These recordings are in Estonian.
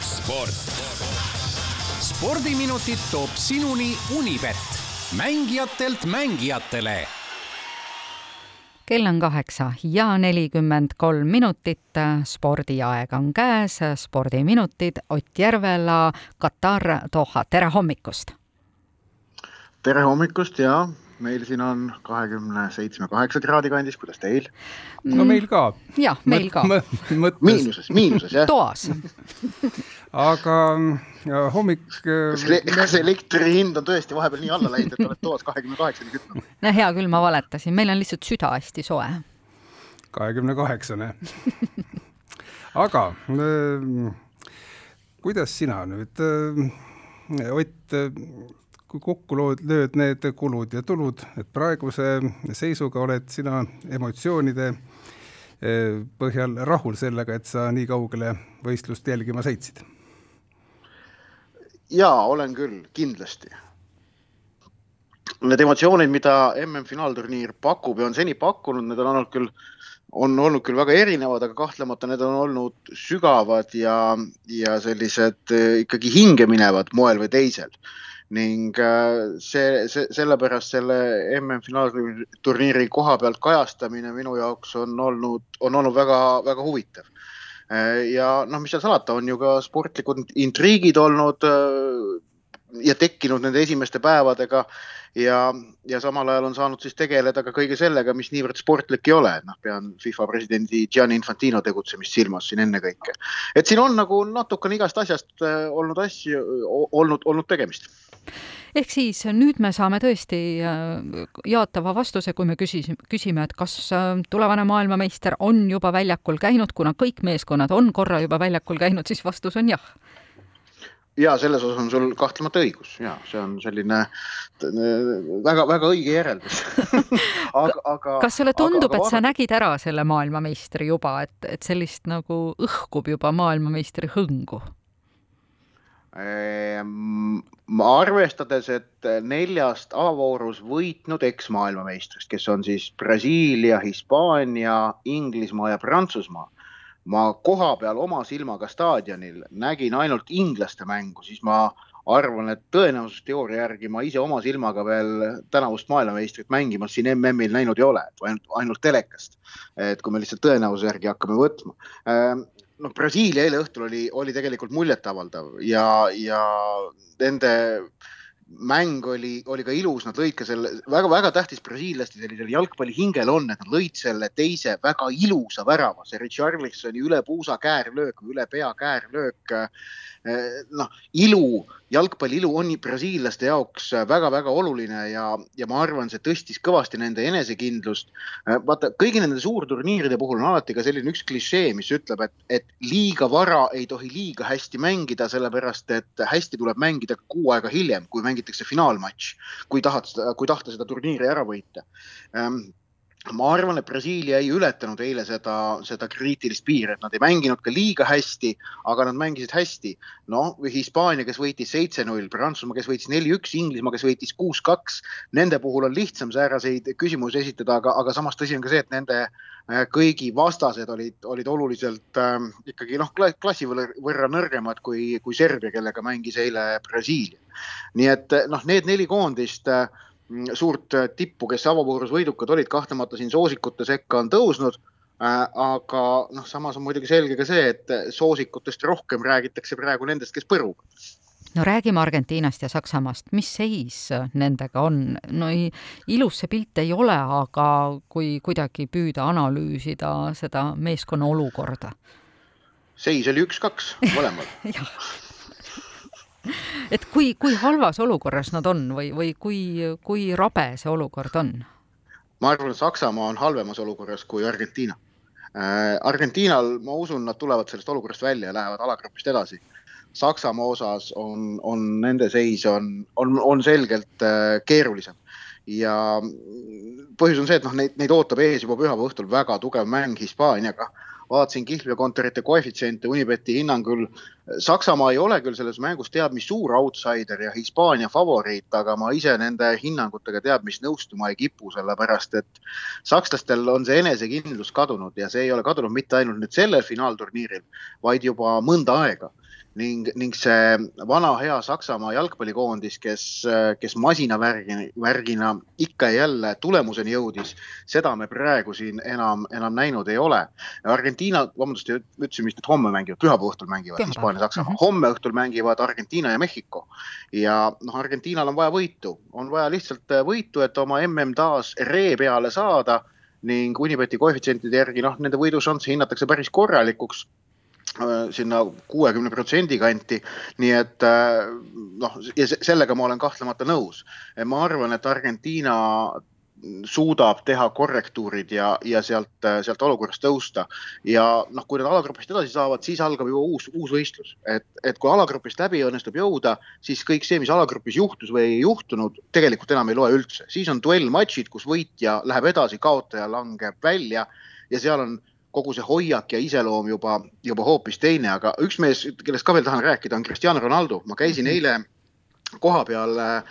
sport. spordiminutid toob sinuni Unibet, mängijatelt mängijatele kell on kaheksa ja nelikümmend kolm minutit. spordiaeg on käes, spordiminutid, Ott Järvela, Katar, Doha, tere hommikust! tere hommikust ja meil siin on kahekümne seitsme, kaheksa kraadi kandis, kuidas teil? no meil ka. jah, meil ka. miinuses, miinuses jah? toas aga hommik. kas, kas elektri hind on tõesti vahepeal nii alla läinud, et oled toas kahekümne kaheksani kütnud? no hea küll, ma valetasin, meil on lihtsalt süda hästi soe. kahekümne kaheksane. aga äh, kuidas sina nüüd äh,, Ott äh,, kui kokku lood, lööd need kulud ja tulud, et praeguse seisuga oled sina emotsioonide äh, põhjal rahul sellega, et sa nii kaugele võistlust jälgima sõitsid? jaa, olen küll, kindlasti. Need emotsioonid, mida MM-finaalturniir pakub ja on seni pakkunud, need on olnud küll, on olnud küll väga erinevad, aga kahtlemata need on olnud sügavad ja, ja sellised eh, ikkagi hingeminevad moel või teisel ning eh, see, see, sellepärast selle MM-finaalturniiri koha pealt kajastamine minu jaoks on olnud, on olnud väga-väga huvitav. Äh, ja noh, mis seal salata, on ju ka sportlikud intriigid olnud äh, ja tekkinud nende esimeste päevadega ja, ja samal ajal on saanud siis tegeleda ka kõige sellega, mis niivõrd sportlik ei ole, noh, pean FIFA presidendi Gianni Infantino tegutsemist silmas siin ennekõike. et siin on nagu natukene igast asjast äh, olnud asju, olnud, olnud tegemist. Ehk siis nüüd me saame tõesti äh, jaatava vastuse, kui me küsisime, küsime, et kas äh, tulevane maailmameister on juba väljakul käinud, kuna kõik meeskonnad on korra juba väljakul käinud, siis vastus on jah ja selles osas on sul kahtlemata õigus ja see on selline väga-väga õige järeldus aga, aga. kas sulle tundub, et sa nägid ära selle maailmameistri juba, et, et sellist nagu õhkub juba maailmameistri hõngu? Ehm, arvestades, et neljast avavoorus võitnud eksmaailmameistrist, kes on siis Brasiilia, Hispaania, Inglismaa ja Prantsusmaa, ma kohapeal oma silmaga staadionil nägin ainult inglaste mängu, siis ma arvan, et tõenäosusteooria järgi ma ise oma silmaga veel tänavust maailmameistrit mängimas siin MM-il näinud ei ole, ainult, ainult telekast. et kui me lihtsalt tõenäosuse järgi hakkame võtma ehm, noh, Brasiilia eile õhtul oli, oli tegelikult muljetavaldav ja, ja nende mäng oli, oli ka ilus, nad lõid ka selle väga-väga tähtis brasiillaste sellisel jalgpalli hingel on, et nad lõid selle teise väga ilusa värava, see Richarlisoni üle puusa käärlöök või üle pea käärlöök noh, ilu, jalgpalli ilu on brasiillaste jaoks väga-väga oluline ja, ja ma arvan, see tõstis kõvasti nende enesekindlust. Vaata, kõigi nende suurturniiride puhul on alati ka selline üks klišee, mis ütleb, et, et liiga vara ei tohi liiga hästi mängida, sellepärast et hästi tuleb mängida kuu aega hiljem, kui mängitakse finaalmatš, kui tahad, kui tahta seda turniiri ära võita ehm, ma arvan, et Brasiilia ei ületanud eile seda, seda kriitilist piiri, et nad ei mänginud ka liiga hästi, aga nad mängisid hästi. noh, Hispaania, kes võitis seitse-null, Prantsusmaa, kes võitis neli-üks, Inglismaa, kes võitis kuus-kaks. Nende puhul on lihtsam sääraseid küsimusi esitada, aga, aga samas tõsi on ka see, et nende äh, kõigi vastased olid, olid oluliselt äh, ikkagi noh, klassi võrra nõrgemad kui, kui Serbia, kellega mängis eile Brasiilia. Nii et noh, need neli koondist Mm, suurt äh, tippu, kes avavoorus võidukad olid, kahtlemata siin soosikute sekka on tõusnud. Aga noh, samas on muidugi selge ka see, et soosikutest rohkem räägitakse praegu nendest, kes põruvad no räägime Argentiinast ja Saksamaast, mis seis nendega on? no ei, ilus see pilt ei ole, aga kui kuidagi püüda analüüsida seda meeskonna olukorda. seis oli üks-kaks mõlemal et kui, kui halvas olukorras nad on või, või kui, kui rabe see olukord on? ma arvan, Saksamaa on halvemas olukorras kui Argentiina äh,. Argentiinal, ma usun, nad tulevad sellest olukorrast välja ja lähevad alagrupist edasi. Saksamaa osas on, on nende seis on, on, on selgelt äh, keerulisem ja põhjus on see, et noh, neid, neid ootab ees juba pühapäeva õhtul väga tugev mäng Hispaaniaga vaatasin kihlveokontorite koefitsiente Unibeti hinnangul. Saksamaa ei ole küll selles mängus teab mis suur outsider ja Hispaania favoriit, aga ma ise nende hinnangutega teab mis nõustuma ei kipu, sellepärast et sakslastel on see enesekindlus kadunud ja see ei ole kadunud mitte ainult nüüd sellel finaalturniiril, vaid juba mõnda aega ning, ning see vana hea Saksamaa jalgpallikoondis, kes, kes masinavärgi, värgina ikka ja jälle tulemuseni jõudis, seda me praegu siin enam, enam näinud ei ole. Argentiina, vabandust, ütlesime vist, et homme mängivad, pühapäeva õhtul mängivad Hispaania, Saksamaa mm, -hmm. homme õhtul mängivad Argentiina ja Mehhiko. ja noh, Argentiinal on vaja võitu, on vaja lihtsalt võitu, et oma mm taas ree peale saada ning Unibeti koefitsientide järgi noh, nende võidušanssi hinnatakse päris korralikuks sinna kuuekümne protsendi kanti. nii et äh, noh, ja sellega ma olen kahtlemata nõus. ma arvan, et Argentiina suudab teha korrektuurid ja, ja sealt, äh, sealt olukorrast tõusta. ja noh, kui nad alagrupist edasi saavad, siis algab juba uus, uus võistlus, et, et kui alagrupist läbi õnnestub jõuda, siis kõik see, mis alagrupis juhtus või ei juhtunud, tegelikult enam ei loe üldse, siis on duellmatšid, kus võitja läheb edasi, kaotaja langeb välja ja seal on kogu see hoiak ja iseloom juba, juba hoopis teine, aga üks mees, kellest ka veel tahan rääkida, on Cristiano Ronaldo. ma käisin -hmm. eile koha peal äh,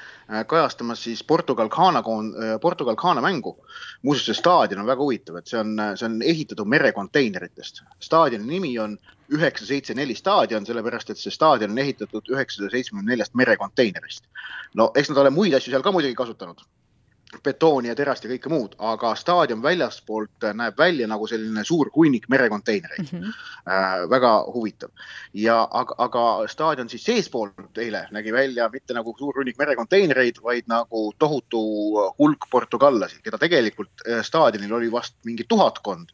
kajastamas siis Portugal Ghana, äh, Portugal Ghana mängu. muuseas, see staadion on väga huvitav, et see on, see on ehitatud merekonteineritest. staadioni nimi on üheksa, seitse, neli staadion, sellepärast et see staadion on ehitatud üheksasada seitsmekümne neljast merekonteinerist. no eks nad ole muid asju seal ka muidugi kasutanud betooni ja terast ja kõike muud, aga staadion väljaspoolt näeb välja nagu selline suur hunnik merekonteinereid mm. -hmm. Äh, väga huvitav ja aga, aga staadion siis seestpoolt eile nägi välja mitte nagu suur hunnik merekonteinereid, vaid nagu tohutu hulk portugallasi, keda tegelikult äh, staadionil oli vast mingi tuhatkond.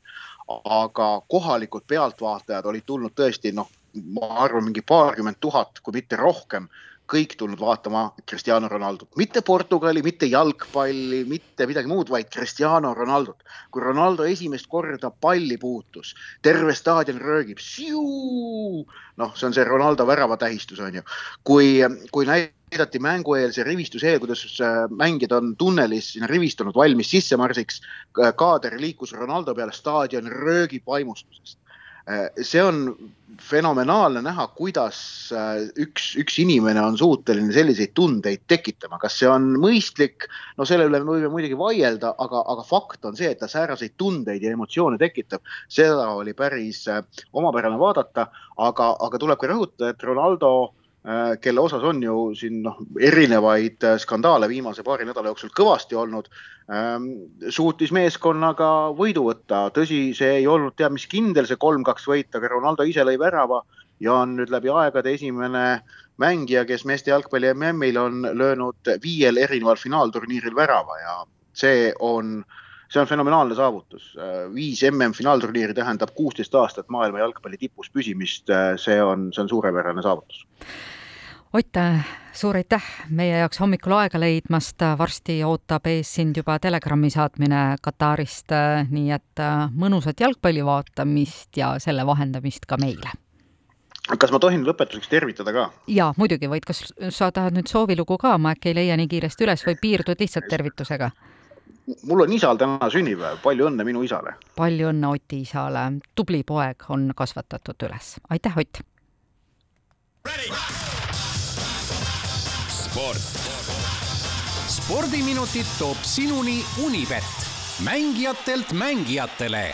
aga kohalikud pealtvaatajad olid tulnud tõesti noh, ma arvan, mingi paarkümmend tuhat, kui mitte rohkem kõik tulnud vaatama Cristiano Ronaldot, mitte Portugali, mitte jalgpalli, mitte midagi muud, vaid Cristiano Ronaldot. kui Ronaldo esimest korda palli puutus, terve staadion röögib, noh, see on see Ronaldo väravatähistus on ju. kui, kui näidati mängueelse rivistuse eel, kuidas äh, mängijad on tunnelis sinna rivistunud, valmis sissemarsiks, kaader liikus Ronaldo peale, staadion röögib vaimustusest see on fenomenaalne näha, kuidas äh, üks, üks inimene on suuteline selliseid tundeid tekitama, kas see on mõistlik, no selle üle me võime muidugi vaielda, aga, aga fakt on see, et ta sääraseid tundeid ja emotsioone tekitab. seda oli päris äh, omapärane vaadata, aga, aga tuleb ka rõhutada, et Ronaldo Äh, kelle osas on ju siin noh, erinevaid äh, skandaale viimase paari nädala jooksul kõvasti olnud, ähm, suutis meeskonnaga võidu võtta. tõsi, see ei olnud teab mis kindel, see kolm-kaks võit, aga Ronaldo ise lõi värava ja on nüüd läbi aegade esimene mängija, kes meeste jalgpalli MM-il on löönud viiel erineval finaalturniiril värava ja see on see on fenomenaalne saavutus. Äh, viis MM-finaalturniiri tähendab kuusteist aastat maailma jalgpalli tipus püsimist. see on, see on suurepärane saavutus Ott, suur aitäh meie jaoks hommikul aega leidmast, varsti ootab ees sind juba telegrammi saatmine Katarist, nii et äh, mõnusat jalgpalli vaatamist ja selle vahendamist ka meile. kas ma tohin lõpetuseks tervitada ka? jaa, muidugi võid, kas sa tahad nüüd soovilugu ka, ma äkki ei leia nii kiiresti üles või piirdud lihtsalt tervitusega? Mul on isal täna sünnipäev, palju õnne minu isale! palju õnne Oti isale, tubli poeg on kasvatatud üles, aitäh, Ott! sport. spordiminutid toob sinuni Unibet, mängijatelt mängijatele